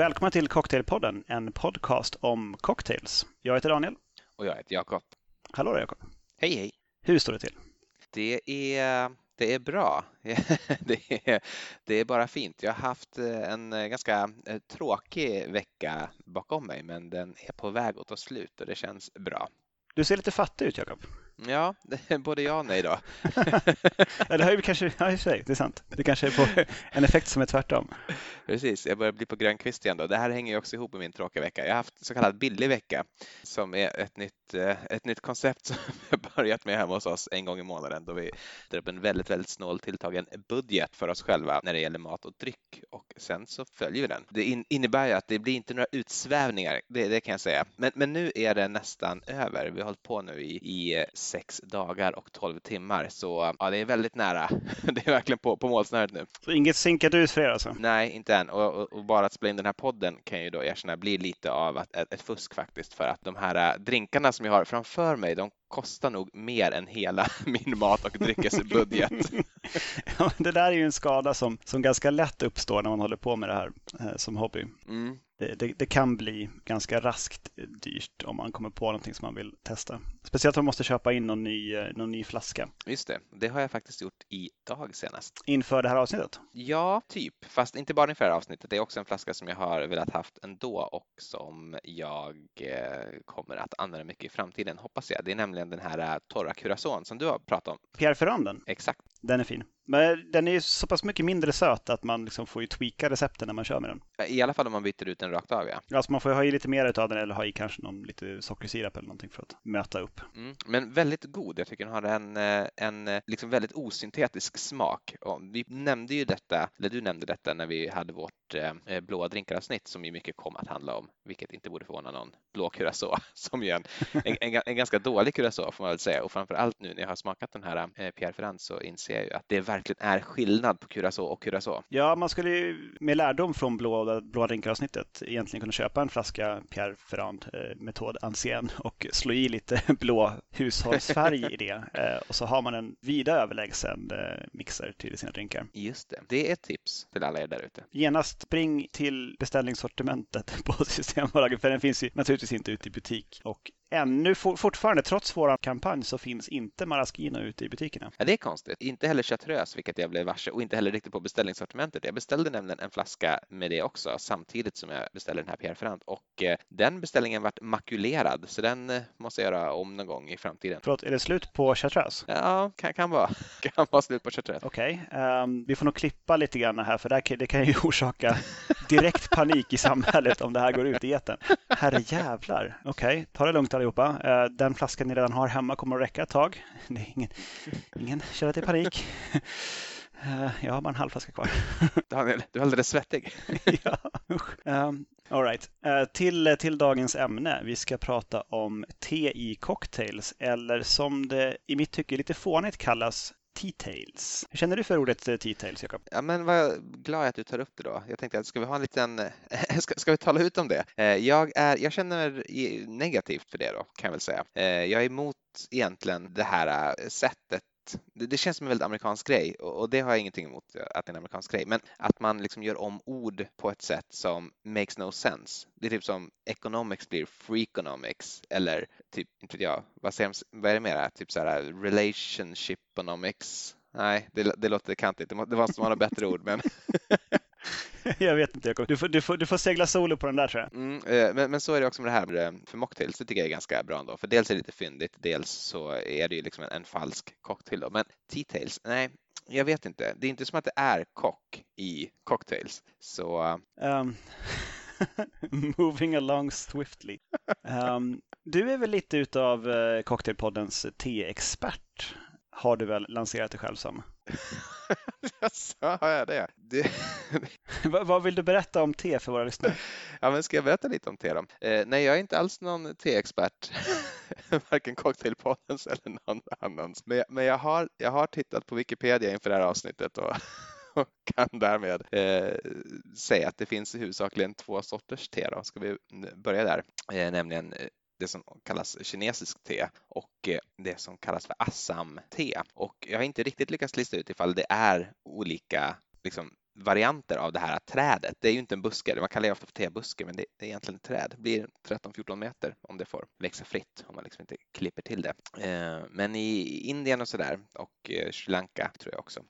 Välkomna till Cocktailpodden, en podcast om cocktails. Jag heter Daniel. Och jag heter Jakob. Hallå där Jakob. Hej hej. Hur står det till? Det är, det är bra. Det är, det är bara fint. Jag har haft en ganska tråkig vecka bakom mig men den är på väg att ta slut och det känns bra. Du ser lite fattig ut Jakob. Ja, både ja och nej då. ja, det har ju kanske, ja i sig, det är sant. Det kanske är på en effekt som är tvärtom. Precis, jag börjar bli på grönkvist igen då. Det här hänger ju också ihop med min tråkiga vecka. Jag har haft så kallad billig vecka som är ett nytt, eh, ett nytt koncept som vi har börjat med hemma hos oss en gång i månaden då vi drar upp en väldigt, väldigt snål tilltagen budget för oss själva när det gäller mat och dryck och sen så följer vi den. Det innebär ju att det blir inte några utsvävningar, det, det kan jag säga. Men, men nu är det nästan över. Vi har hållit på nu i, i sex dagar och tolv timmar. Så ja, det är väldigt nära. Det är verkligen på, på målsnöret nu. Så inget sinkat ut för er alltså? Nej, inte än. Och, och, och, bara att spela in den här podden kan ju då erkänna blir lite av ett, ett, ett fusk faktiskt. För att de här äh, drinkarna som jag har framför mig, de kostar nog mer än hela min mat och dryckesbudget. ja, det där är ju en skada som, som ganska lätt uppstår när man håller på med det här eh, som hobby. Mm det, det, det, kan bli ganska raskt dyrt om man kommer på någonting som man vill testa. Speciellt om man måste köpa in någon ny, eh, någon ny flaska. Just det, det har jag faktiskt gjort idag senast. Inför det här avsnittet? Ja, typ. Fast inte bara inför det här avsnittet. Det är också en flaska som jag har velat haft ändå och som jag eh, kommer att använda mycket i framtiden, hoppas jag. Det är nämligen den här eh, torra curacon som du har pratat om. Pierre Ferranden? Exakt. Den är fin. Men den är ju så pass mycket mindre söt att man liksom får ju tweaka recepten när man kör med den. I alla fall om man byter ut den rakt av ja. Alltså man får ha i lite mer av den eller ha i kanske någon lite sockersirap eller någonting för att möta upp. Mm, men väldigt god. Jag tycker den har en, eh, en eh, liksom väldigt osyntetisk smak. Och vi nämnde ju detta, eller du nämnde detta när vi hade vårt eh, blåa drinkaravsnitt som ju mycket kom att handla om, vilket inte borde förvåna någon, blå curacao som ju är en, en, en, en ganska dålig curacao får man väl säga. Och framför allt nu när jag har smakat den här eh, Pierre Ferrand så inser jag ju att det verkligen är skillnad på curacao och curacao. Ja, man skulle ju med lärdom från blå, blå drinkar-avsnittet egentligen kunna köpa en flaska Pierre Ferrand eh, metod ancien och slå i lite blå hushållsfärg i det. Eh, och så har man en vida överlägsen eh, mixer till sina drinkar. Just det, det är ett tips till alla er där ute. Genast spring till beställningssortimentet på Systembolaget för den finns ju naturligtvis inte ute i butik. Och ännu fortfarande, trots vår kampanj, så finns inte Maraschino ute i butikerna. Ja, det är konstigt. Inte heller Chartreuse, vilket jag blev varse, och inte heller riktigt på beställningssortimentet. Jag beställde nämligen en flaska med det också, samtidigt som jag beställde den här Pierre Ferrand. Och eh, den beställningen vart makulerad, så den eh, måste jag göra om någon gång i framtiden. Förlåt, är det slut på Chartreuse? Ja, kan, kan vara. kan vara slut på Chartreuse. Okej, okay. um, ehm, vi får nog klippa lite grann här, för det, det kan ju orsaka direkt panik i samhället om det här går ut i etern. Herre jävlar. Okej, okay, ta det lugnt allihopa. Uh, den flaskan ni redan har hemma kommer att räcka ett tag. Det är ingen, ingen källa till panik. Uh, jag har bara en halv flaska kvar. Daniel, du är alldeles svettig. ja. Um, all right. Uh, till, till dagens ämne. Vi ska prata om te i cocktails eller som det i mitt tycke lite fånigt kallas T-tails. Hur känner du för ordet eh, T-tails, Jakob? Ja, men vad glad att du tar upp det då. Jag tänkte att ska vi ha en liten, eh, ska, ska vi tala ut om det? Eh, jag, är, jag känner negativt för det då, kan jag väl säga. Jag är emot egentligen det här sättet det, det, känns som en väldigt amerikansk grej och, och, det har jag ingenting emot att det är en amerikansk grej. Men att man liksom gör om ord på ett sätt som makes no sense. Det är typ som economics blir freakonomics eller typ, inte vet jag, vad, säger, vad är det mera? Typ så här äh, relationshiponomics. Nej, det, det låter kantigt. Det måste vara bättre ord, men jag vet inte Jakob. Du får, du, får, du får segla solo på den där tror jag. Mm, eh, men, men, så är det också med det här eh, för mocktails. Det tycker jag är ganska bra ändå. För dels är det lite fyndigt, dels så är det ju liksom en, en falsk cocktail. Då. Men T-tails, nej, jag vet inte. Det är inte som att det är kock i cocktails. Så... Um, moving along swiftly. Um, du är väl lite utav Cocktailpoddens te-expert? Har du väl lanserat dig själv som? Jaså, har jag det? det... Vad vill du berätta om te för våra lyssnare? Ja, men ska jag berätta lite om te då? Eh, nej, jag är inte alls någon teexpert, varken Cocktailpoddens eller någon annans. Men, men jag, har, jag har tittat på Wikipedia inför det här avsnittet och, och kan därmed eh, säga att det finns huvudsakligen två sorters te. Då. Ska vi börja där? Eh, nämligen eh, det som kallas kinesiskt te och eh, det som kallas för assam-te. Och jag har inte riktigt lyckats lista ut ifall det är olika liksom, varianter av det här trädet. Det är ju inte en buske, man kallar det ofta för tebuske, men det är egentligen ett träd. Det blir 13-14 meter om det får växa fritt, om man liksom inte klipper till det. Eh, men i Indien och sådär och eh, Sri Lanka tror jag också,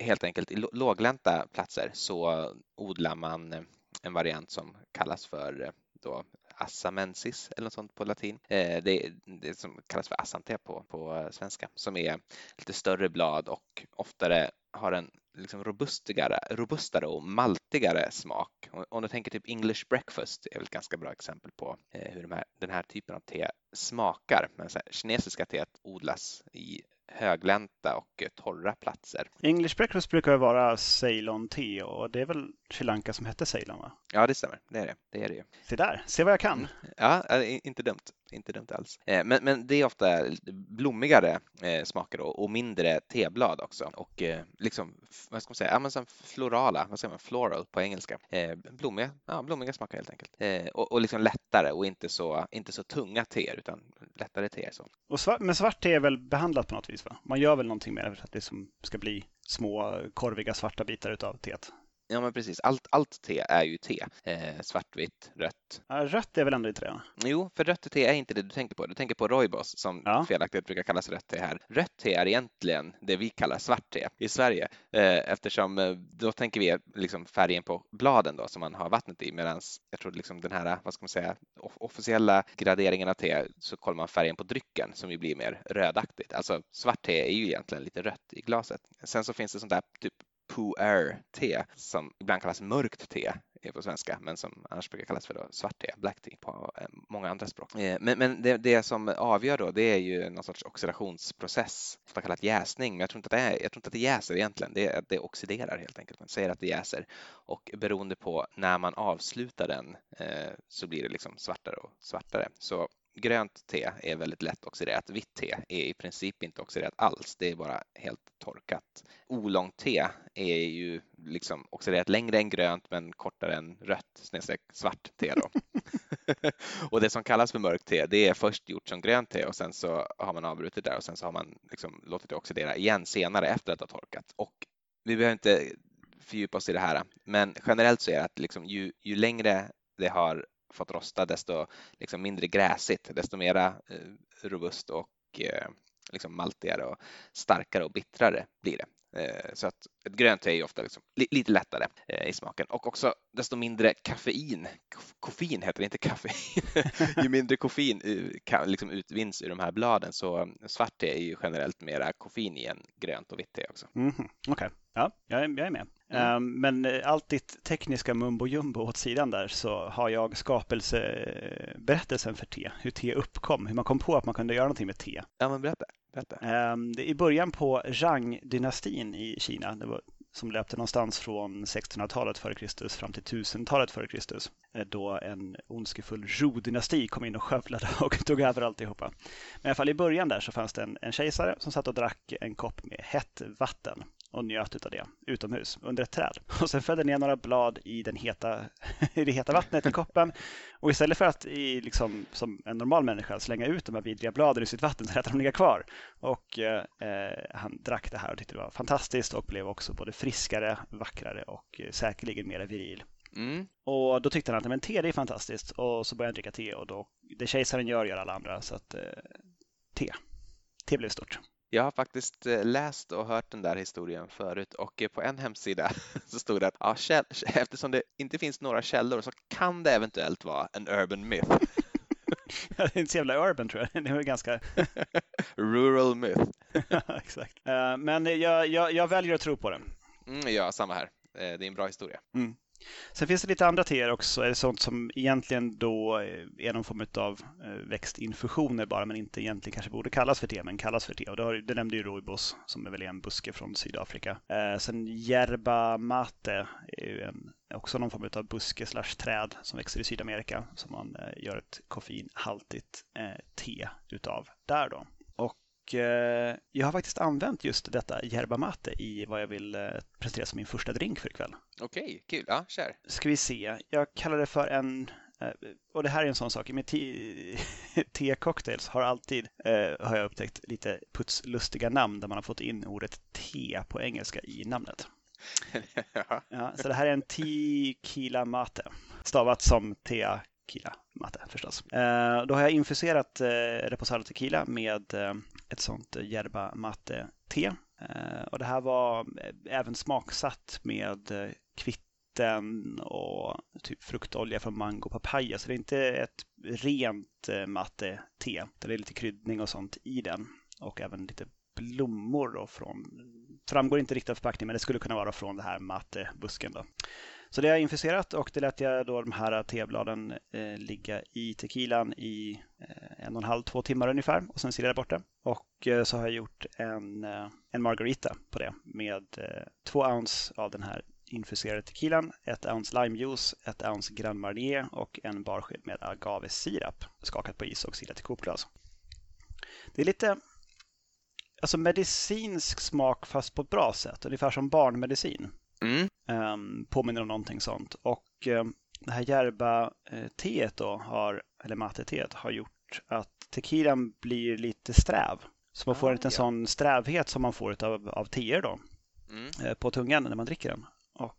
helt enkelt i låglänta platser så odlar man en variant som kallas för då assamensis eller något sånt på latin. Eh, det är det som kallas för assante på, på svenska som är lite större blad och oftare har en liksom robustigare, robustare och maltigare smak. Om du tänker typ English breakfast är väl ett ganska bra exempel på eh, hur de här, den här typen av te smakar. Men så här, kinesiska teet odlas i höglänta och torra platser. English breakfast brukar vara Ceylon-te och det är väl Sri Lanka som hette Ceylon va? Ja, det stämmer. Det är det. det, är det ju. Se där, se vad jag kan. Ja, inte dumt. Inte dumt alls. Eh, men, men det är ofta blommigare eh, smaker och, och mindre teblad också. Och eh, liksom, vad ska man säga, ja, men florala, vad säger man, floral på engelska. Eh, blommiga, ja, blommiga smaker helt enkelt. Eh, och, och liksom lättare och inte så, inte så tunga teer utan lättare teer. Så. Och svart, men svart te är väl behandlat på något vis? Va? Man gör väl någonting med det för att det som ska bli små korviga svarta bitar utav teet? Ja, men precis. Allt, allt te är ju te. Eh, svartvitt, rött. Ja, rött är väl ändå inte det? Jo, för rött te är inte det du tänker på. Du tänker på rooibos som ja. felaktigt brukar kallas rött te här. Rött te är egentligen det vi kallar svart te i Sverige eh, eftersom eh, då tänker vi liksom färgen på bladen då som man har vattnet i medan jag tror liksom den här, vad ska man säga, officiella graderingen av te så kollar man färgen på drycken som ju blir mer rödaktigt. Alltså svart te är ju egentligen lite rött i glaset. Sen så finns det sånt där typ pu'er-te som ibland kallas mörkt te på svenska men som annars brukar kallas för svart te, black tea på eh, många andra språk. Eh, men, men det, det, som avgör då det är ju någon sorts oxidationsprocess, ofta kallat jäsning, men jag tror inte att det, är, jag tror inte att det jäser egentligen, det, det oxiderar helt enkelt. Man säger att det jäser och beroende på när man avslutar den eh, så blir det liksom svartare och svartare. Så grönt te är väldigt lätt oxiderat. Vitt te är i princip inte oxiderat alls. Det är bara helt torkat. Oolong te är ju liksom oxiderat längre än grönt men kortare än rött snedstreck svart te då. och det som kallas för mörkt te, det är först gjort som grönt te och sen så har man avbrutit där och sen så har man liksom låtit det oxidera igen senare efter att har torkat. Och vi behöver inte fördjupa oss i det här, men generellt så är det att liksom ju, ju längre det har fått rosta, desto liksom mindre gräsigt, desto mera eh, robust och eh, liksom maltigare och starkare och bittrare blir det. Eh, så att ett grönt te är ofta liksom lite lättare i smaken och också desto mindre koffein, koffein heter det inte kaffein, ju mindre koffein liksom utvinns ur de här bladen så svart te är ju generellt mera koffein i än grönt och vitt te också. Mm, Okej, okay. ja, jag är, jag är med. Mm. Ehm, men eh, allt ditt tekniska mumbo jumbo åt sidan där så har jag skapelseberättelsen för te. Hur te uppkom, hur man kom på att man kunde göra någonting med te. Ja, men berätta. berätta. Ehm, det är I början på Zhang-dynastin i Kina, det var, som löpte någonstans från 1600-talet före Kristus fram till 1000-talet före Kristus. Eh, då en ondskefull Zhou-dynasti kom in och skövlade och tog över alltihopa. Men i alla fall i början där så fanns det en, en kejsare som satt och drack en kopp med hett vatten och njöt av det utomhus under ett träd. Och sen föll det ner några blad i, den heta, i det heta vattnet i koppen. Och istället för att i, liksom, som en normal människa slänga ut de här vidriga bladen i sitt vatten så lät de ligga kvar. Och eh, han drack det här och tyckte det var fantastiskt och blev också både friskare, vackrare och eh, säkerligen mer viril. Mm. Och då tyckte han att men te det är fantastiskt och så började han dricka te och då, det kejsaren gör gör alla andra så att eh, te. Te blev stort. Jag har faktiskt eh, läst och hört den där historien förut och eh, på en hemsida så stod det att ja, käll, eftersom det inte finns några källor så kan det eventuellt vara en urban myth. det är inte så jävla urban tror jag. Det är ganska... Rural myth. exakt. Eh, men jag, jag, jag, väljer att tro på den. Mm, ja, samma här. Det är en bra historia. Mm. Sen finns det lite andra teer också, är sånt som egentligen då eh, är någon form av eh, växtinfusioner bara, men inte egentligen kanske borde kallas för te, men kallas för te. Och det, det nämnde ju rooibos, som är väl en buske från Sydafrika. Eh, sen yerba mate är ju en, också någon form av buske slash träd som växer i Sydamerika, som man eh, gör ett koffeinhaltigt eh, te utav där då. Och eh, jag har faktiskt använt just detta yerba mate i vad jag vill eh, presentera som min första drink för ikväll. Okej, okay, kul. Ja, kör. Ska vi se. Jag kallar det för en eh, och det här är en sån sak, med te-cocktails har alltid, har jag upptäckt, lite putslustiga namn där man har fått in ordet te på engelska i namnet. ja. Ja, så det här är en tequila mate, stavat som tequila mate förstås. Eh, då har jag infuserat eh, reposado tequila med eh, ett sånt Järba mate te. Eh, och det här var eh, även smaksatt med eh, kvitten och typ fruktolja från mango och papaya. Så det är inte ett rent mate te. Det är lite kryddning och sånt i den och även lite blommor då från, framgår inte riktigt av förpackningen, men det skulle kunna vara från det här matebusken. Då. Så det har jag infuserat och det lät jag då de här tebladen eh, ligga i tequilan i eh, en och en halv, två timmar ungefär och sen silade jag bort det. Och eh, så har jag gjort en, eh, en margarita på det med eh, två ounce av den här infuserade tequilan, ett ounce limejuice, ett ounce Grand Marnier och en barsked med agavesirap skakat på is och silat i kokglas. Det är lite alltså medicinsk smak fast på ett bra sätt, ungefär som barnmedicin. Mm. Um, påminner om någonting sånt. Och um, det här järba-teet då, har, eller mate-teet, har gjort att tequilan blir lite sträv. Så man får Ah, en liten ja. sån strävhet som man får av, av teer då, Mm. eh, på tungan när man dricker den. Och,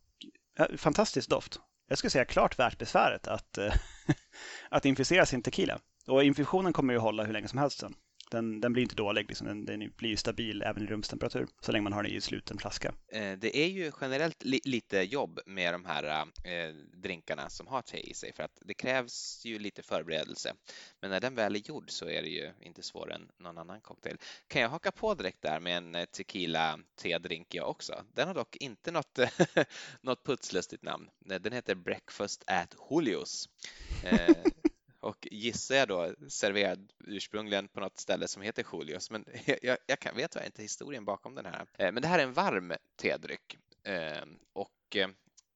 ja, fantastisk doft. Jag skulle säga klart värt besväret att, eh, att infusera sin tequila. Och infusionen kommer ju hålla hur länge som helst sen. Den, den blir inte dålig, liksom. den, den blir ju stabil även i rumstemperatur så länge man har den i sluten flaska. Eh, det är ju generellt li lite jobb med de här eh, drinkarna som har te i sig för att det krävs ju lite förberedelse. Men när den väl är gjord så är det ju inte svårare än någon annan cocktail. Kan jag haka på direkt där med en eh, tequila te-drink jag också? Den har dock inte något, något putslustigt namn. Den heter Breakfast at Julius. Eh, och gissar jag då serverad ursprungligen på något ställe som heter Julius, men jag, jag, kan, vet tyvärr inte historien bakom den här. Eh, men det här är en varm tedryck ehm, och eh,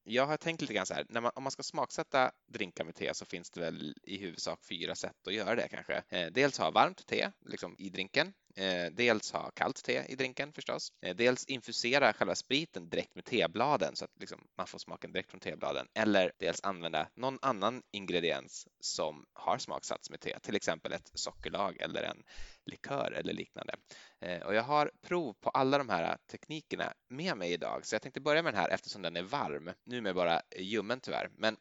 jag har tänkt lite grann så här, när man, om man ska smaksätta drinkar med te så finns det väl i huvudsak fyra sätt att göra det kanske. Eh, dels ha varmt te liksom i drinken, Eh, dels ha kallt te i drinken förstås. Eh, dels infusera själva spriten direkt med tebladen så att liksom, man får smaken direkt från tebladen. Eller dels använda någon annan ingrediens som har smaksatts med te, till exempel ett sockerlag eller en likör eller liknande. Eh, och jag har prov på alla de här teknikerna med mig idag, så jag tänkte börja med den här eftersom den är varm. Nu med bara ljummen tyvärr, men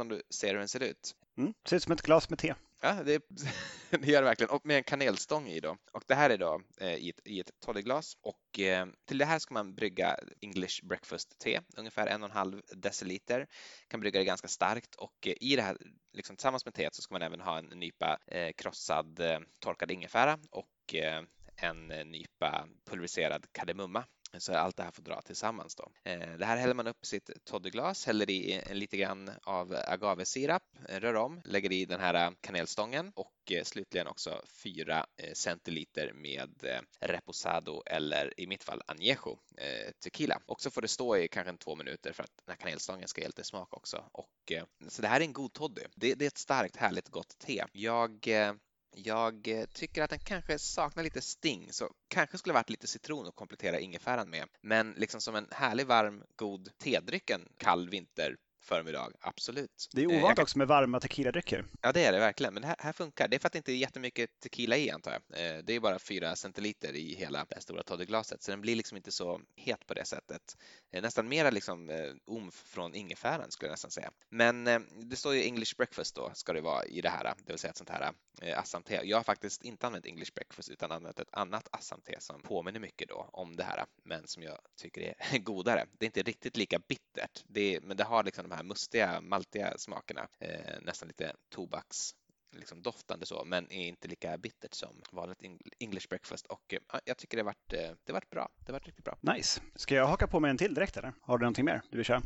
om du ser hur den ser ut. Mm. Ser ut som ett glas med te. Ja, det, det gör det verkligen. Och med en kanelstång i då. Och det här är då eh, i ett, i ett toddyglas. Och eh, till det här ska man brygga English breakfast te, ungefär en och en halv deciliter. Kan brygga det ganska starkt och eh, i det här, liksom, tillsammans med teet så ska man även ha en nypa eh, krossad eh, torkad ingefära och eh, en eh, nypa pulveriserad kardemumma. Så allt det här får dra tillsammans då. Eh, det här häller man upp i sitt toddyglas, häller i lite grann av agavesirap, eh, rör om, lägger i den här eh, kanelstången och slutligen också 4 centiliter med reposado eller i mitt fall añejo tequila. Och så får det stå i kanske två minuter för att den här kanelstången ska ge lite smak också. Och, så det här är en god toddy. Det, det är ett starkt, härligt, gott te. Jag jag eh, tycker att den kanske saknar lite sting, så kanske skulle varit lite citron att komplettera ingefäran med. Men liksom som en härlig, varm, god tedryck en kall vinter förmiddag, absolut. Det är Eh, ovant kan- också med varma tequiladrycker. Ja, det är det verkligen, men här, här funkar. Det är för att det inte är jättemycket tequila i antar jag. Eh, Det är bara 4 centiliter i hela det stora toddyglaset, så den blir liksom inte så het på det sättet. Eh, Nästan mera liksom eh, omf från ingefäran skulle jag nästan säga. Men eh, det står ju English breakfast då, ska det vara i det här, det vill säga ett sånt här eh, Assam-te. Jag har faktiskt inte använt English breakfast utan använt ett annat Assam-te som påminner mycket då om det här, men som jag tycker är godare. Det är inte riktigt lika bittert, det är, men det har liksom de här mustiga, maltiga smakerna, eh, nästan lite tobaks liksom doftande så, men är inte lika bittert som vanligt Eng- English breakfast och eh, ja, jag tycker det varit, eh, det varit bra. Det varit riktigt bra. Nice. Ska jag haka på med en till direkt eller? Har du någonting mer du vill köra?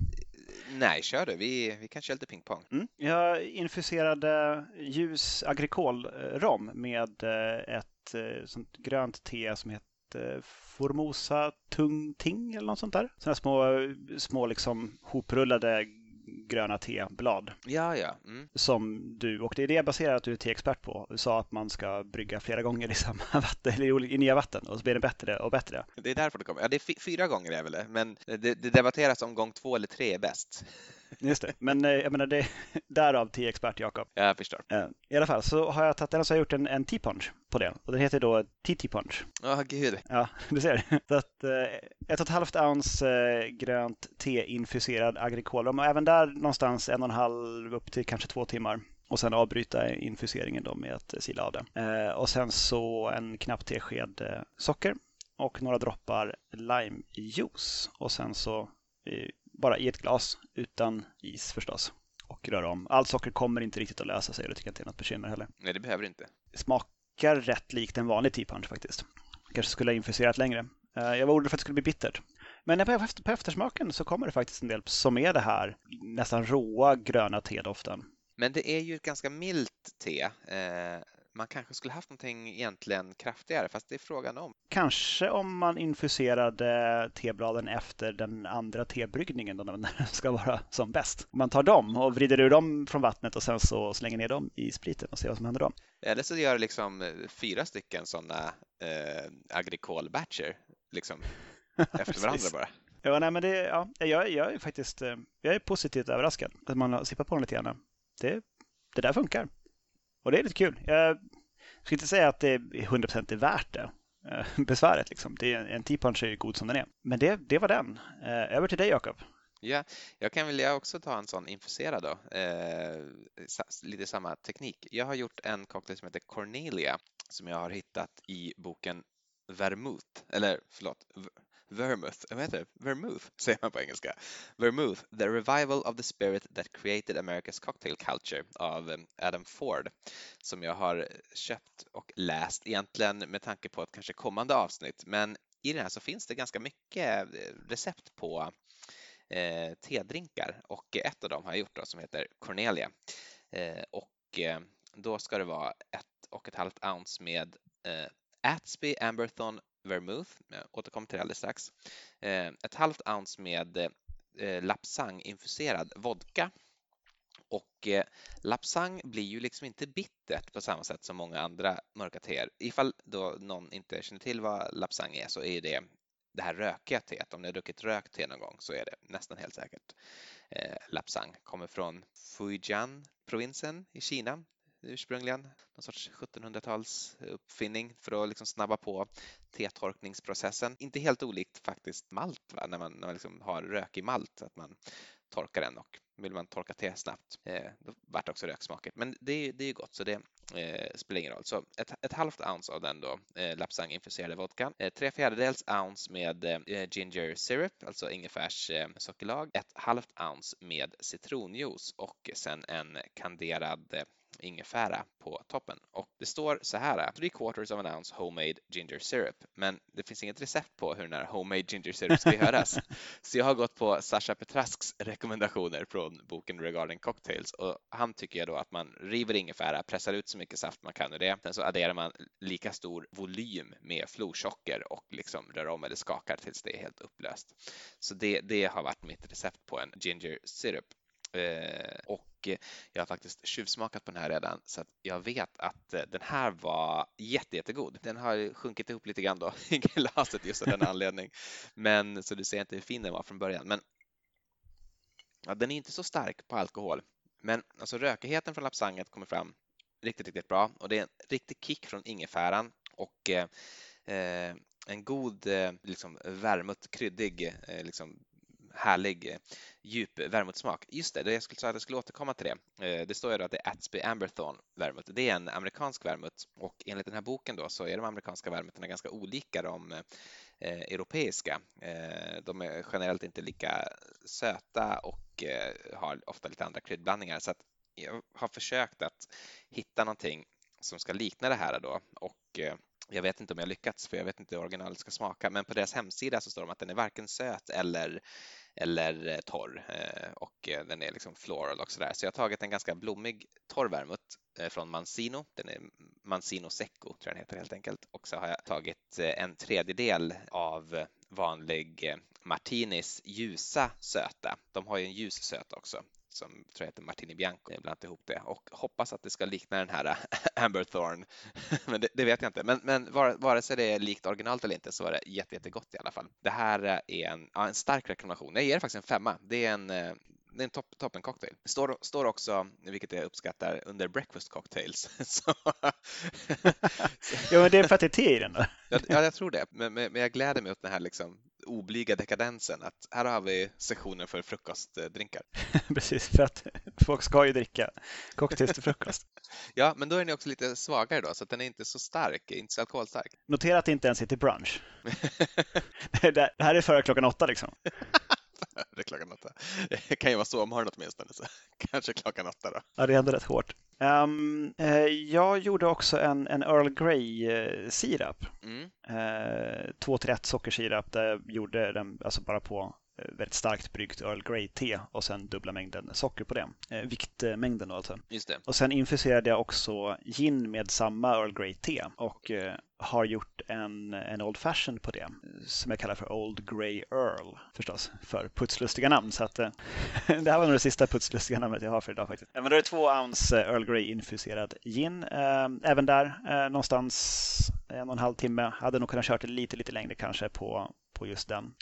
Nej, kör du. Vi, vi kan köra lite pingpong. Mm. Jag infuserade ljus agricol-rom med eh, ett eh, sånt grönt te som heter Formosa Tung Ting eller något sånt där. Sådana små, små liksom hoprullade gröna teblad Ja, ja. Mm. som du, och det är det jag baserar att du är teexpert på, du sa att man ska brygga flera gånger i samma vatten, eller i nya vatten och så blir det bättre och bättre. Det är därför det kommer. Ja, det är fy- fyra gånger är väl det, men det, det debatteras om gång två eller tre är bäst. Just det, men eh, jag menar det därav till expert Jakob. Jag förstår. Eh, I alla fall så har jag tagit den och så har jag gjort en, en tea punch på det och den heter då TT punch. Åh gud. Ja, du ser. Så att eh, ett och ett halvt ounce grönt te-infuserad agrikolrom och även där någonstans en och en halv upp till kanske två timmar och sen avbryta infuseringen då med att sila av. Eh, och sen så en knapp tesked eh, socker och några droppar limejuice och sen så eh, bara i ett glas utan is förstås och röra om. Allt socker kommer inte riktigt att lösa sig och det tycker jag inte är något bekymmer heller. Nej, det behöver det inte. Smakar rätt likt en vanlig tea punch faktiskt. Kanske skulle ha infuserat längre. Eh, jag var orolig för att det skulle bli bittert. Men på eftersmaken så kommer det faktiskt en del som är det här nästan råa gröna tedoften. Men det är ju ett ganska milt te. Eh, man kanske skulle haft någonting egentligen kraftigare, fast det är frågan om. Kanske om man infuserade tebladen efter den andra tebryggningen då när den ska vara som bäst. Man tar dem och vrider ur dem från vattnet och sen så slänger ner dem i spriten och ser vad som händer då. Eller så gör det liksom eh, fyra stycken sådana eh, agricol-batcher liksom efter varandra bara. Ja, nej, men det, ja, jag, jag är faktiskt eh, jag är positivt överraskad att man har sippat på den lite grann. Det, det där funkar. Och det är lite kul. Jag ska inte säga att det är 100% är värt det. Eh, besväret liksom. Det är, en T-punch är ju god som den är. Men det, det var den. Eh, över till dig Jakob. Ja, jag kan väl också ta en sån infuserad då. Eh, lite samma teknik. Jag har gjort en cocktail som heter Cornelia som jag har hittat i boken Vermouth, eller förlåt, Vermouth, eh, vad heter det? Vermouth säger man på engelska. Vermouth, The Revival of the Spirit That Created America's Cocktail Culture av eh, Adam Ford som jag har köpt och läst egentligen med tanke på ett kanske kommande avsnitt. Men i den här så finns det ganska mycket eh, recept på eh, tedrinkar och ett av dem har jag gjort då, som heter Cornelia. Eh, och eh, då ska det vara ett och ett halvt ounce med eh, Atsby Amberthon vermouth, jag återkommer till det alldeles strax. Eh, ett halvt ounce med eh, Lapsang-infuserad vodka. Och eh, Lapsang blir ju liksom inte bittert på samma sätt som många andra mörka teer. Ifall då någon inte känner till vad Lapsang är så är det det här rökiga teet. Om ni har druckit rökt te någon gång så är det nästan helt säkert Lapsang. Kommer från Fujian-provinsen i Kina ursprungligen. Någon sorts 1700-tals uppfinning för att liksom snabba på tetorkningsprocessen. Inte helt olikt faktiskt malt va? när man, när man liksom har rökig malt, att man torkar den och vill man torka te snabbt eh, då vart det också röksmaket. Men det, det är ju gott så det eh, spelar ingen roll. Så ett, ett halvt ounce av den då, eh, Lapsang infuserade vodkan. Eh, tre fjärdedels ounce med eh, ginger syrup, alltså ingefärs eh, sockerlag. Ett halvt ounce med citronjuice och sen en kanderad eh, ingefära på toppen. Och det står så här, three quarters of an ounce homemade ginger syrup. Men det finns inget recept på hur den här homemade ginger syrup ska göras. så jag har gått på Sasha Petrasks rekommendationer från boken Regarding Cocktails och han tycker jag då att man river ingefära, pressar ut så mycket saft man kan ur det. Sen så adderar man lika stor volym med florsocker och liksom rör om eller skakar tills det är helt upplöst. Så det, det har varit mitt recept på en ginger syrup. Eh, och jag har faktiskt tjuvsmakat på den här redan så att jag vet att eh, den här var jätte, jättegod. Den har sjunkit ihop lite grann då i glaset just av den anledning. Men så du ser inte hur fin den var från början. Men ja, den är inte så stark på alkohol. Men alltså rökigheten från lapsanget kommer fram riktigt, riktigt bra och det är en riktig kick från ingefäran och eh, eh en god eh, liksom, värmut, kryddig eh, liksom, härlig eh, djup vermouthsmak. Just det, jag skulle säga att jag skulle återkomma till det. Eh, det står ju då att det är Atsby Amberthorn vermouth. Det är en amerikansk vermouth och enligt den här boken då så är de amerikanska vermouthorna ganska olika de eh, europeiska. Eh, de är generellt inte lika söta och har ofta lite andra kryddblandningar så att jag har försökt att hitta någonting som ska likna det här då och jag vet inte om jag lyckats för jag vet inte hur originalet ska smaka men på deras hemsida så står det att den är varken söt eller eller eh, torr eh, och eh, den är liksom floral och sådär. Så jag har tagit en ganska blommig torr vermouth från Mancino. Den är Mancino Secco tror jag den heter helt enkelt. Och så har jag tagit en tredjedel av vanlig Martinis ljusa söta. De har ju en ljus söta också som tror jag heter Martini Bianco. Blandat ihop det och hoppas att det ska likna den här Amber Thorn. men det, det, vet jag inte. Men, men vare sig det är likt originalet eller inte så var det jätte, jättegott i alla fall. Det här är en, en stark rekommendation. Jag ger det faktiskt en femma. Det är en det är en top, toppen cocktail. Står, står också, vilket jag uppskattar, under breakfast cocktails. Så, Ja, men det är för att det är te i den då. ja, ja, jag tror det. Men, men, men jag gläder mig åt den här liksom oblyga dekadensen. Att här har vi sektionen för frukostdrinkar. Precis, för att folk ska ju dricka cocktails till frukost. Ja, men då är den också lite svagare då, så att den är inte så stark, inte så alkoholstark. Notera att det inte ens till brunch. Det här är före klockan åtta liksom. det är klockan åtta. Det kan ju vara sovmorgon åtminstone, så kanske klockan åtta då. Ja, det är ändå rätt hårt. Um, eh, jag gjorde också en, en Earl Grey eh. Mm. Eh, 2 till 1 sockersirap där jag gjorde den alltså bara på eh, väldigt starkt bryggt Earl Grey-te och sen dubbla mängden socker på det. Eh, viktmängden då alltså. Just det. Och sen infuserade jag också gin med samma Earl Grey-te och eh, har gjort en, en Old Fashion på det som jag kallar för Old Grey Earl förstås för putslustiga namn. Så att, eh, det här var nog det sista putslustiga namnet jag har för idag faktiskt. Men då är det två ounce eh, Earl Grey infuserad gin. Eh, även där någonstans en och en halv timme. Hade nog kunnat kört det lite, lite längre kanske på på just den.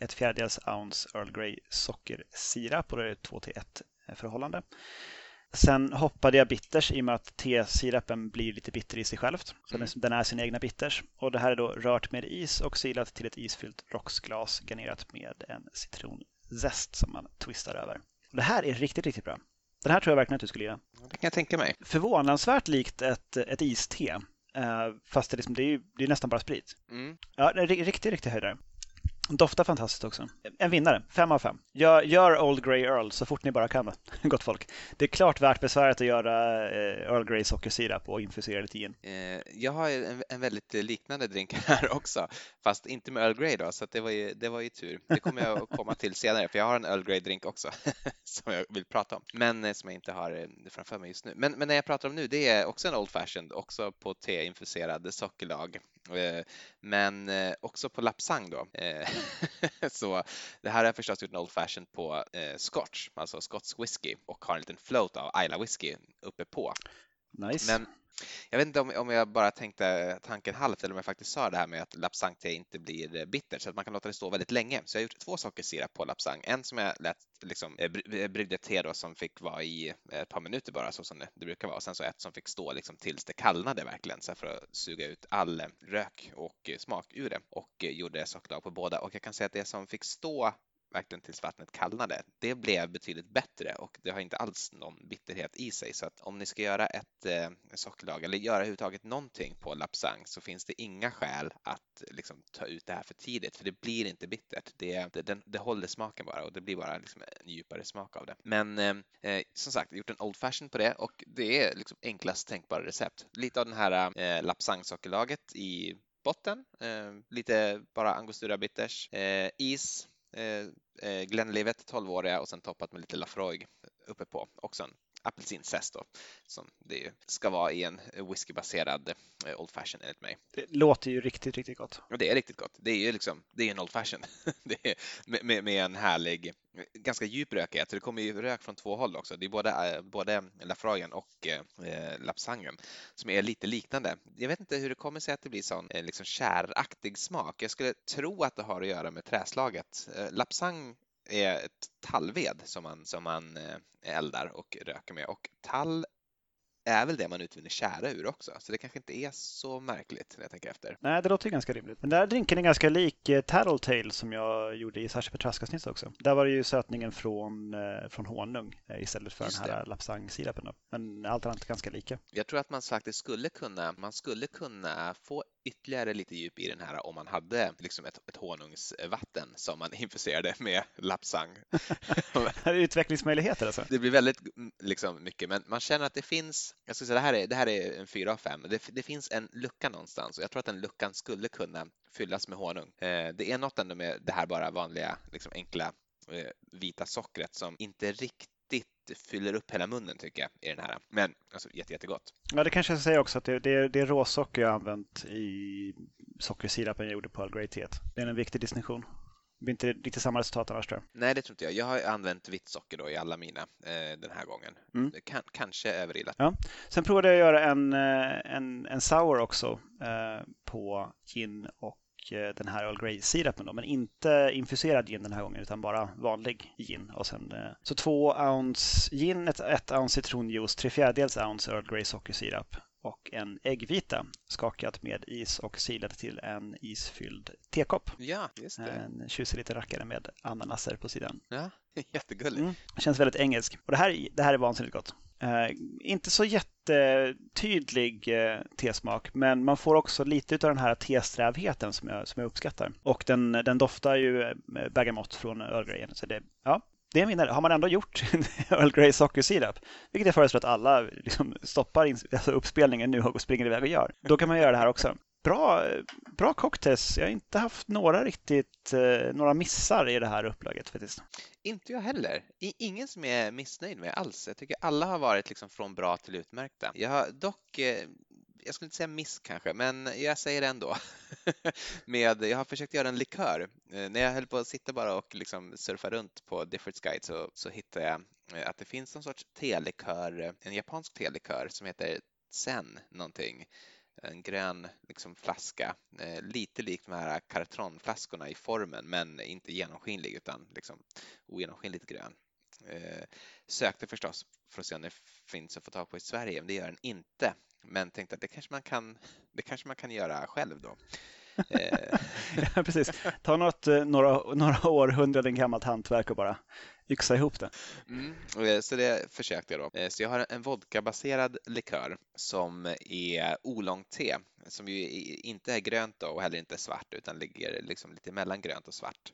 Ett fjärdedels ounce Earl Grey sockersirap och då är det 2 till 1 förhållande. Sen hoppade jag bitters i och med att tesirapen blir lite bitter i sig självt. Så Mm. den är sin egna bitters. Och det här är då rört med is och silat till ett isfyllt rocksglas garnerat med en citronzest som man twistar över. Och det här är riktigt, riktigt bra. Den här tror jag verkligen att du skulle gilla. Det kan jag tänka mig. Förvånansvärt likt ett, ett iste. eh, Fast det, liksom, det, är ju, det är nästan bara sprit. Mm. Ja, det är ri- riktigt, riktigt höjdare. Doftar fantastiskt också. En vinnare, fem av fem. Gör, gör Old Grey Earl så fort ni bara kan, gott folk. Det är klart värt besväret att göra eh, Earl Grey sockersirap och infusera lite gin. Eh, jag har en, en väldigt liknande drink här också, fast inte med Earl Grey då, så att det, var ju, det var ju tur. Det kommer jag att komma till senare, för jag har en Earl Grey drink också som jag vill prata om, men eh, som jag inte har framför mig just nu. Men, men när jag pratar om nu, det är också en Old Fashioned, också på teinfuserad sockerlag, men också på lapsang då. Så det här jag förstås gjort en Old Fashioned på eh, Scotch, alltså skotsk whisky och har en liten float av Isla whisky uppe på. Nice. Men jag vet inte om, om jag bara tänkte tanken halvt eller om jag faktiskt sa det här med att lapsang-te inte blir eh, bitter bittert så att man kan låta det stå väldigt länge. Så jag har gjort två sockersirap på lapsang. En som jag lät liksom eh, eh, bryggde te då som fick vara i ett par minuter bara så som det, brukar vara. Och sen så ett som fick stå liksom tills det kallnade verkligen så för att suga ut all rök och smak ur det och gjorde sockerlag på båda. Och jag kan säga att det som fick stå verkligen tills vattnet kallnade. Det blev betydligt bättre och det har inte alls någon bitterhet i sig. Så att om ni ska göra ett eh, sockerlag eller göra överhuvudtaget någonting på lapsang så finns det inga skäl att liksom, ta ut det här för tidigt för det blir inte bittert. Det, det, den- det håller smaken bara och det blir bara liksom, en djupare smak av det. Men eh, eh som sagt, jag har gjort en Old Fashion på det och det är liksom enklast tänkbara recept. Lite av den här eh, lapsang-sockerlaget i botten, eh, lite bara angostura bitters, eh, is, Eh, eh, Glenlivet 12-åriga och sen toppat med lite Lafroig uppe på. Också en apelsinzest då, som det ska vara i en whiskybaserad eh, Old Fashion enligt mig. Det låter ju riktigt, riktigt gott. Och det är riktigt gott. Det är ju liksom, det är en Old Fashion. är med, med, en härlig, ganska djup rökighet. Så det kommer ju rök från två håll också. Det är både, eh, både Lafroigen och eh, Lapsangen som är lite liknande. Jag vet inte hur det kommer sig att det blir sån eh, liksom käraktig smak. Jag skulle tro att det har att göra med träslaget. Eh, Lapsang är ett tallved som man, som man eh, eldar och röker med och tall är väl det man utvinner tjära ur också, så det kanske inte är så märkligt när jag tänker efter. Nej, det låter ju ganska rimligt. Men den här drinken är ganska lik eh, Tattletale som jag gjorde i Sasha Petraskas också. Där var det ju sötningen från, eh, från honung istället för Just den här lapsang-sirapen. Men allt annat är ganska lika. Jag tror att man faktiskt skulle kunna, man skulle kunna få ytterligare lite djup i den här om man hade liksom ett, ett honungsvatten som man infuserade med lapsang. Här är utvecklingsmöjligheter alltså. Det blir väldigt mm, liksom, mycket, men man känner att det finns, jag ska säga det här är, det här är en fyra av fem, det, det finns en lucka någonstans och jag tror att den luckan skulle kunna fyllas med honung. Eh, det är något ändå med det här bara vanliga, liksom enkla eh, vita sockret som inte riktigt fyller upp hela munnen tycker jag i den här. Men alltså jätte, jättegott. Ja, det kanske jag ska säga också att det, det, är, det är råsocker jag använt i sockersirapen jag gjorde på Earl Grey-teet. Det är en viktig distinktion. Det blir inte riktigt samma resultat annars tror jag. Nej, det tror inte jag. Jag har använt vitt socker då i alla mina eh, den här gången. Mm. Det kan, kanske överilat. Sen provade jag att göra en, eh, en, en sour också eh, på gin och den här Earl Grey-sirapen då, men inte infuserad gin den här gången utan bara vanlig gin. Och sen, eh, så två ounce gin, ett, ett ounce citronjuice, tre fjärdedels ounce Earl Grey sockersirap och en äggvita skakat med is och silat till en isfylld tekopp. Ja, just det. En tjusig liten rackare med ananaser på sidan. Ja, jättegulligt. Mm. Känns väldigt engelsk. Och det här, det här är vansinnigt gott. Eh, inte så jättetydlig eh, tesmak, men man får också lite av den här testrävheten som jag, som jag uppskattar. Och den, den doftar ju eh, bergamott från Earl Grey. Så det, ja, det är en vinnare. Har man ändå gjort Earl Grey sockersirap, vilket jag föreslår att alla liksom stoppar alltså uppspelningen nu och springer iväg och gör, då kan man göra det här också. Bra, bra cocktails. Jag har inte haft några riktigt, eh, några missar i det här upplaget faktiskt. Inte jag heller. ingen som jag är missnöjd med alls. Jag tycker alla har varit liksom från bra till utmärkta. Jag har dock eh, jag skulle inte säga miss kanske, men jag säger det ändå. med, jag har försökt göra en likör. Eh, när jag höll på att sitta bara och liksom surfa runt på Different Guide så, så hittade jag att det finns någon sorts telikör, en japansk telikör som heter Zen någonting en grön liksom, flaska, eh, lite likt de här kartronflaskorna i formen men inte genomskinlig utan liksom, ogenomskinligt grön. Eh, sökte förstås för att se om det finns att få tag på i Sverige, men det gör den inte. Men tänkte att det kanske man kan, det kanske man kan göra själv då. Eh. ja, precis. Ta något, eh, några, några århundraden gammalt hantverk och bara yxa ihop det. Mm, eh, så det försökte jag då. Så jag har en vodkabaserad likör som är oolong-te som ju inte är grönt då och heller inte svart utan ligger liksom lite mellan grönt och svart.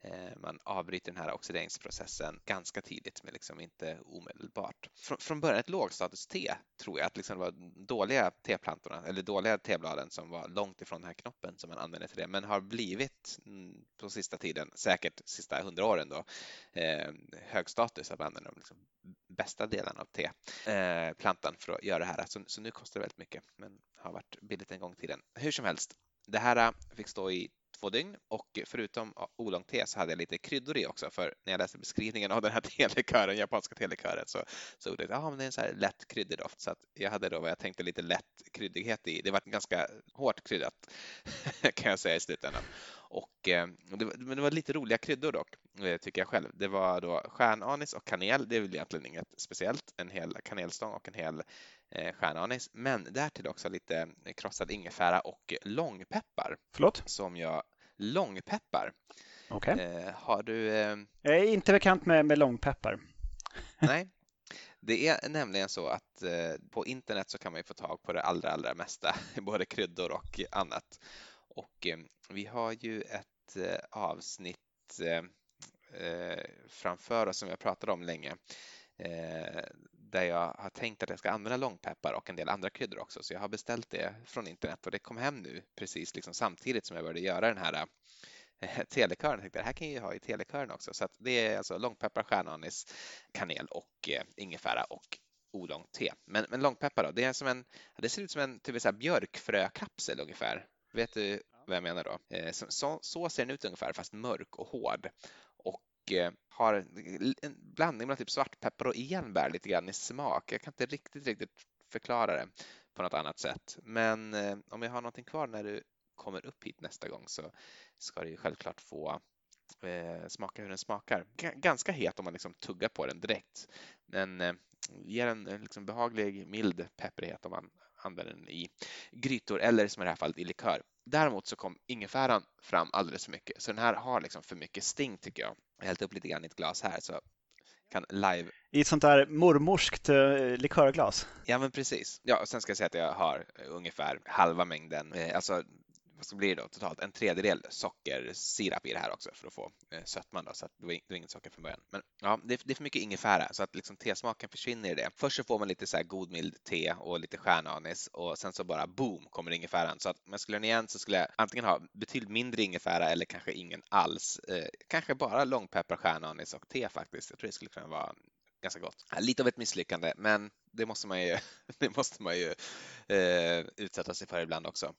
Eh, man avbryter den här oxideringsprocessen ganska tidigt men liksom inte omedelbart. Från början ett lågstatus-te tror jag att liksom det var dåliga teplantorna eller dåliga tebladen som var långt ifrån den här knoppen som man använde till det men har blivit mm, på sista tiden, säkert sista hundra åren då, eh, hög status att man använder de liksom bästa delarna av teplantan eh, för att göra det här. Så, så nu kostar det väldigt mycket men har varit billigt en gång i tiden. Hur som helst, det här eh, fick stå i två dygn och förutom oolong te så hade jag lite kryddor i också för när jag läste beskrivningen av den här telekören, japanska telekören så såg det att ah, det är en så här lätt kryddig doft så att jag hade då vad jag tänkte lite lätt kryddighet i. Det var ganska hårt kryddat kan jag säga i slutändan. Och, eh, det, var, men det var lite roliga kryddor dock, eh, tycker jag själv. Det var då stjärnanis och kanel. Det är väl egentligen inget speciellt. En hel kanelstång och en hel eh, stjärnanis. Men därtill också lite krossad ingefära och långpeppar. Förlåt? Som jag... Långpeppar. Okej. Okay. Eh, har du... Eh... Jag är inte bekant med, med långpeppar. Nej. Det är nämligen så att eh, på internet så kan man ju få tag på det allra, allra mesta, både kryddor och annat. Och eh, vi har ju ett eh, avsnitt eh, eh framför oss som jag pratade om länge eh, där jag har tänkt att jag ska använda långpeppar och en del andra kryddor också. Så jag har beställt det från internet och det kom hem nu precis liksom samtidigt som jag började göra den här eh, telekören. Jag tänkte det här kan jag ju ha i telekören också. Så det är alltså långpeppar, stjärnanis, kanel och ingefära och olångt te. Men, men långpeppar då, det, är som en, det ser ut som en typ så björkfrökapsel ungefär. Vet du vad jag menar då? Eh, så, så, ser den ut ungefär, fast mörk och hård. Och eh, har en blandning mellan typ svartpeppar och enbär lite grann i smak. Jag kan inte riktigt, riktigt förklara det på något annat sätt. Men eh, om jag har någonting kvar när du kommer upp hit nästa gång så ska du självklart få eh, smaka hur den smakar. G ganska het om man liksom tuggar på den direkt. Men eh, ger en liksom behaglig, mild pepprighet om man använder den i grytor eller som i det här fallet i likör. Däremot så kom ingefäran fram alldeles för mycket, så den här har liksom för mycket sting tycker jag. Jag har hällt upp lite grann i ett glas här så kan live... I ett sånt där mormorskt eh, likörglas? Ja, men precis. Ja, och sen ska jag säga att jag har ungefär halva mängden, eh, alltså vad blir det då totalt? En tredjedel sockersirap i det här också för att få eh, sötman då, så att det var, det var inget socker från början. Men ja, det, det är för mycket ingefära så att liksom tesmaken försvinner i det. Först så får man lite så här god mild te och lite stjärnanis och sen så bara boom kommer ingefäran. Så att om jag skulle ha den igen så skulle jag antingen ha betydligt mindre ingefära eller kanske ingen alls. Eh, kanske bara långpeppar, stjärnanis och te faktiskt. Jag tror det skulle kunna vara ganska gott. Lite av ett misslyckande, men det måste man ju, det måste man ju eh, utsätta sig för ibland också.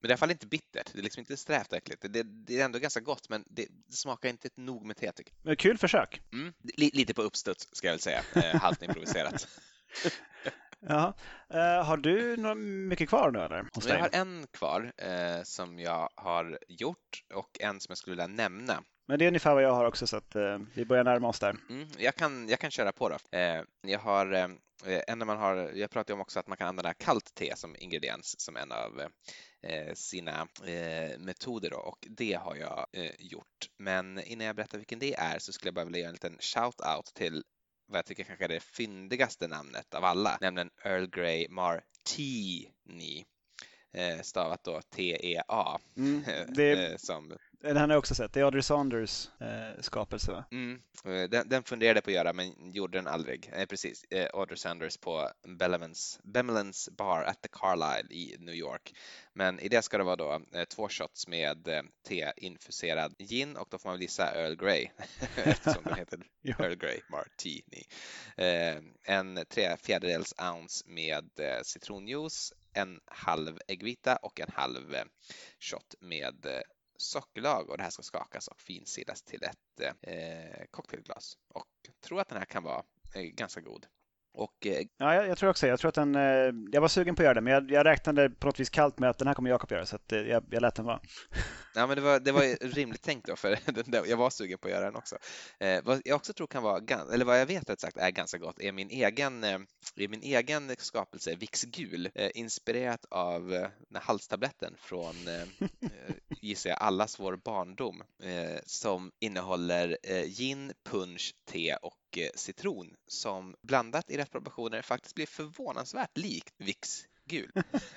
Men det är i alla fall inte bittert. Det är liksom inte strävt äckligt. Det, det, är ändå ganska gott, men det, det smakar inte ett nog med te tycker jag. Kul försök. Mm, lite på uppstuds ska jag väl säga. Eh, halvt improviserat. Ja. Uh, har du mycket kvar nu eller? Jag har en kvar uh, som jag har gjort och en som jag skulle vilja nämna. Men det är ungefär vad jag har också så att uh, vi börjar närma oss där. Mm, jag, kan, jag kan köra på då. jag har en man har, jag pratade om också att man kan använda kallt te som ingrediens som en av sina metoder då, och det har jag gjort. Men innan jag berättar vilken det är så skulle jag bara vilja göra en liten shout-out till vad jag tycker kanske är det fyndigaste namnet av alla, nämligen Earl Grey Martini. Eh, stavat då T-E-A. Mm, det, eh, som den har jag också sett. Det är Audrey Saunders eh, skapelse va? Mm. Eh, den, den funderade på att göra men gjorde den aldrig. Eh, precis, eh, Audrey Saunders på Bemelans Bar at the Carlisle i New York. Men i det ska det vara då eh, två shots med eh, te-infuserad gin och då får man väl gissa Earl Grey eftersom den heter Earl Grey Martini. Eh, en tre fjärdedels ounce med citronjuice, en halv äggvita och en halv shot med sockerlag och det här ska skakas och finsidas till ett eh, cocktailglas. Och tror att den här kan vara eh, ganska god. Och, eh, ja, jag, jag, tror också jag tror att den, eh, jag var sugen på att göra det, men jag, jag räknade på något vis kallt med att den här kommer Jakob göra, så att, eh, jag, jag lät den vara. Ja, men det var, det var rimligt tänkt då, för jag var sugen på att göra den också. vad jag också tror kan vara, eller vad jag vet rätt sagt är ganska gott, är min egen, är min egen skapelse Vicks gul, inspirerat av den halstabletten från, gissar jag, allas vår barndom, som innehåller gin, punch, te och Eh, citron som blandat i rätt proportioner faktiskt blir förvånansvärt likt Vicks gul.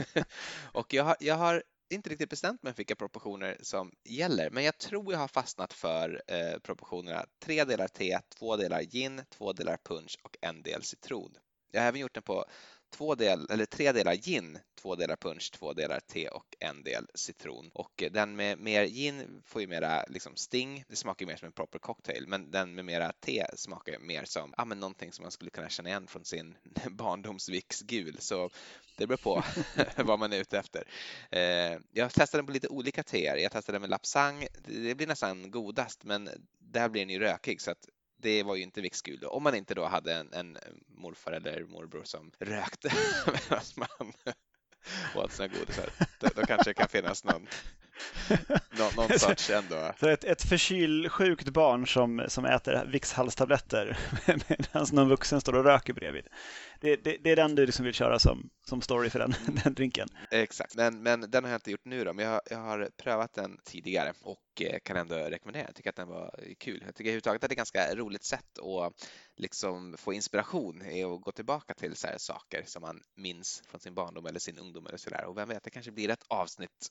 och jag har, jag har inte riktigt bestämt mig för vilka proportioner som gäller, men jag tror jag har fastnat för eh, proportionerna tre delar te, två delar gin, två delar punch och en del citron. Jag har även gjort den på två del, eller tre delar gin, två delar punch, två delar te och en del citron. Och eh, den med mer gin får ju mera liksom sting, det smakar mer som en proper cocktail, men den med mera te smakar mer som ja, men någonting som man skulle kunna känna igen från sin barndomsviks gul. Så det beror på vad man är ute efter. Eh, jag testade den på lite olika teer. Jag testade den med lapsang. Det blir nästan godast, men där blir den ju rökig så att det var ju inte Vicksgul om man inte då hade en, en morfar eller morbror som rökte medan man åt sina godisar. Då, då kanske det kan finnas någon Nå, någon sorts ändå. Så ett, ett förkylsjukt barn som, som äter Vicks-halstabletter medan någon vuxen står och röker bredvid. Det, det, det är den du liksom vill köra som, som story för den, den drinken. Exakt, men, men den har jag inte gjort nu då, men jag, jag har prövat den tidigare och eh, kan ändå rekommendera. Jag tycker att den var kul. Jag tycker överhuvudtaget att det är ett ganska roligt sätt att liksom få inspiration i att gå tillbaka till så saker som man minns från sin barndom eller sin ungdom eller sådär. Och vem vet, det kanske blir ett avsnitt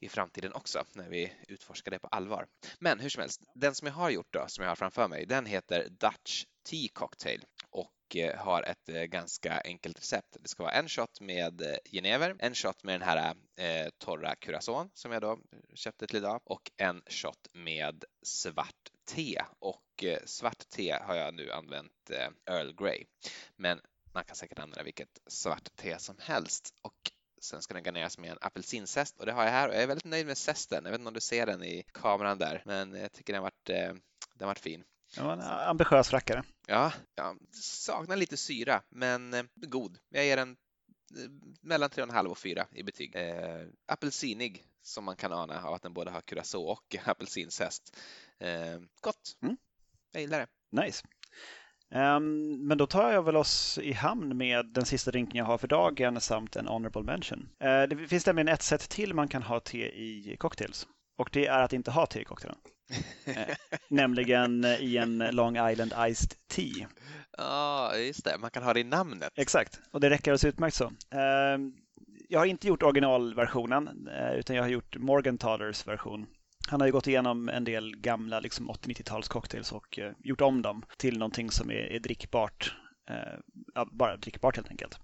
i framtiden också när vi utforskar det på allvar. Men hur som helst, den som jag har gjort då, som jag har framför mig, den heter Dutch Tea Cocktail och eh, har ett eh, ganska enkelt recept. Det ska vara en shot med eh, genever, en shot med den här eh, torra curacon som jag då köpte till idag och en shot med svart te och eh, svart te har jag nu använt eh, Earl Grey. Men man kan säkert använda vilket svart te som helst och Sen ska den garneras med en apelsinzest och det har jag här och jag är väldigt nöjd med zesten. Jag vet inte om du ser den i kameran där, men jag tycker den varit, eh, den varit fin. Ja, en ambitiös rackare. Ja, jag saknar lite syra, men eh, god. Jag ger den eh, mellan 3,5 och 4 i betyg. Eh, apelsinig som man kan ana av att den både har curacao och apelsinzest. Eh, gott. Mm. Jag gillar det. Nice. Um, men då tar jag väl oss i hamn med den sista drinken jag har för dagen samt en honorable mention. Uh, det finns nämligen ett sätt till man kan ha te i cocktails. Och det är att inte ha te i cocktailen. Uh, nämligen i en Long Island Iced Tea. Ja, just det. Man kan ha det i namnet. Exakt, och det räcker alldeles utmärkt så. Uh, jag har inte gjort originalversionen, eh, utan jag har gjort Morgenthalers version. Han har ju gått igenom en del gamla liksom 80-90-tals cocktails och gjort om dem till någonting som är, är drickbart. Bara drickbart helt enkelt.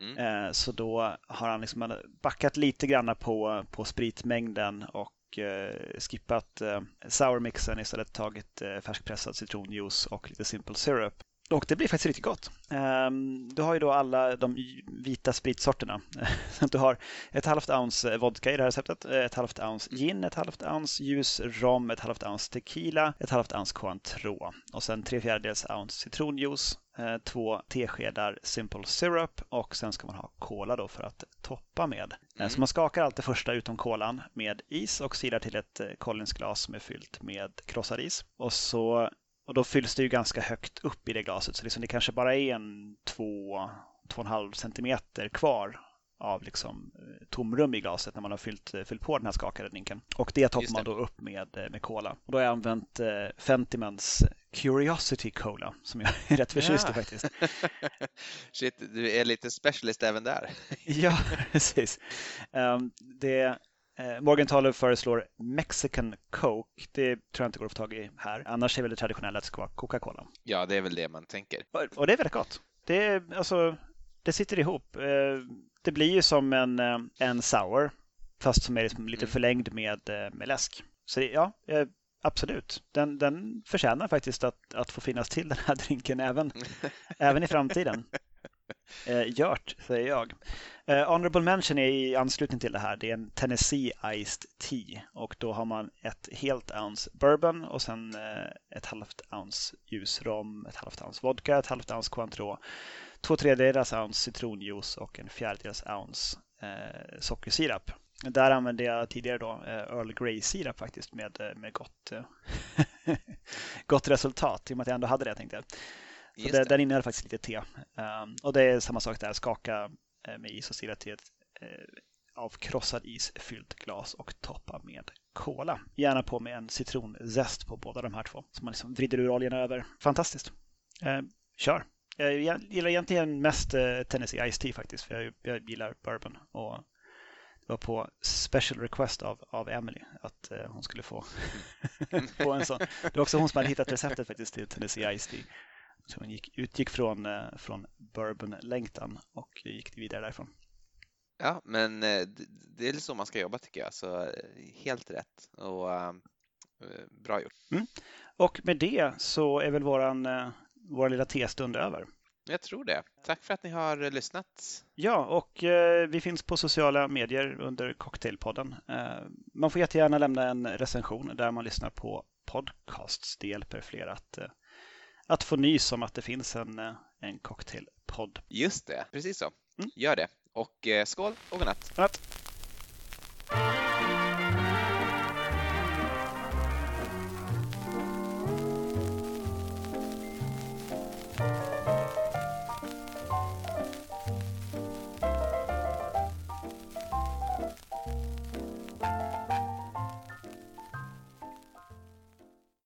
Mm. Så då har han liksom backat lite grann på, på spritmängden och Eh, skippat eh, sourmixen istället tagit eh, färskpressad citronjuice och lite simple syrup. Och det blir faktiskt riktigt gott. Um, du har ju då alla de vita spritsorterna. du har ett halvt ounce vodka i det här receptet, ett halvt ounce gin, ett halvt ounce ljus rom, ett halvt ounce tequila, ett halvt ounce Cointreau och sen tre fjärdedels ounce citronjuice, eh, två teskedar simple syrup och sen ska man ha cola då för att toppa med. Eh, mm. Så man skakar allt det första utom kolan med is och silar till ett eh, Collinsglas som är fyllt med krossad is. Och så och då fylls det ju ganska högt upp i det glaset så liksom det kanske bara är en två, två och en halv centimeter kvar av liksom eh, tomrum i glaset när man har fyllt, eh, fyllt på den här skakade drinken. Och det toppar man då upp med, eh, med cola. Och då har jag använt eh, Fentimans Curiosity Cola som jag är rätt förtjust i faktiskt. Shit, du är lite specialist även där. ja, precis. Um, det Eh, Morgan Taller föreslår Mexican Coke. Det tror jag inte går att få tag i här. Annars är väl det traditionella att det ska vara Coca-Cola. Ja, det är väl det man tänker. Och det är väldigt gott. Det, är, alltså, det sitter ihop. Eh, det blir ju som en, eh, en sour fast som är liksom lite mm. förlängd med, med läsk. Så ja, absolut. Den, den förtjänar faktiskt att, att få finnas till den här drinken även, även i framtiden. Eh, Gjort, säger jag. Eh, honorable mention är i anslutning till det här. Det är en Tennessee Iced Tea och då har man ett helt ounce bourbon och sen eh, ett halvt ounce ljusrom, ett halvt ounce vodka, ett halvt ounce Cointreau, två tredjedels ounce citronjuice och en fjärdedels ounce eh, sockersirap. Där använde jag tidigare då eh, Earl Grey sirap faktiskt med, eh, med gott, gott resultat i och med att jag ändå hade det tänkte jag. Så det, den innehåller faktiskt lite te. Um, och det är samma sak där, skaka uh, med is och sila till ett uh, avkrossad is fyllt glas och toppa med cola. Gärna på med en citronzest på båda de här två. Så man liksom vrider ur oljan över. Fantastiskt. Uh, kör! Jag gillar egentligen mest Tennessee Ice Tea faktiskt, för jag, jag gillar bourbon. Och det var på special request av, av Emily att hon skulle få, få en sån. Det var också hon som hade hittat receptet faktiskt till Tennessee Ice Tea. Så hon gick, utgick från, eh, från bourbon-längtan och gick vidare därifrån. Ja, men eh, det är så man ska jobba tycker jag, så eh, helt rätt och bra gjort. Mm. Och med det så är väl våran, vår lilla testund över. Jag tror det. Tack för att ni har lyssnat. Ja, och eh, vi finns på sociala medier under Cocktailpodden. Eh, man får jättegärna lämna en recension där man lyssnar på podcasts. Det hjälper fler att eh, att få nys om att det finns en, eh, en cocktailpodd. Just det, precis så. Mm. Gör det. Och eh, skål och godnatt. godnatt.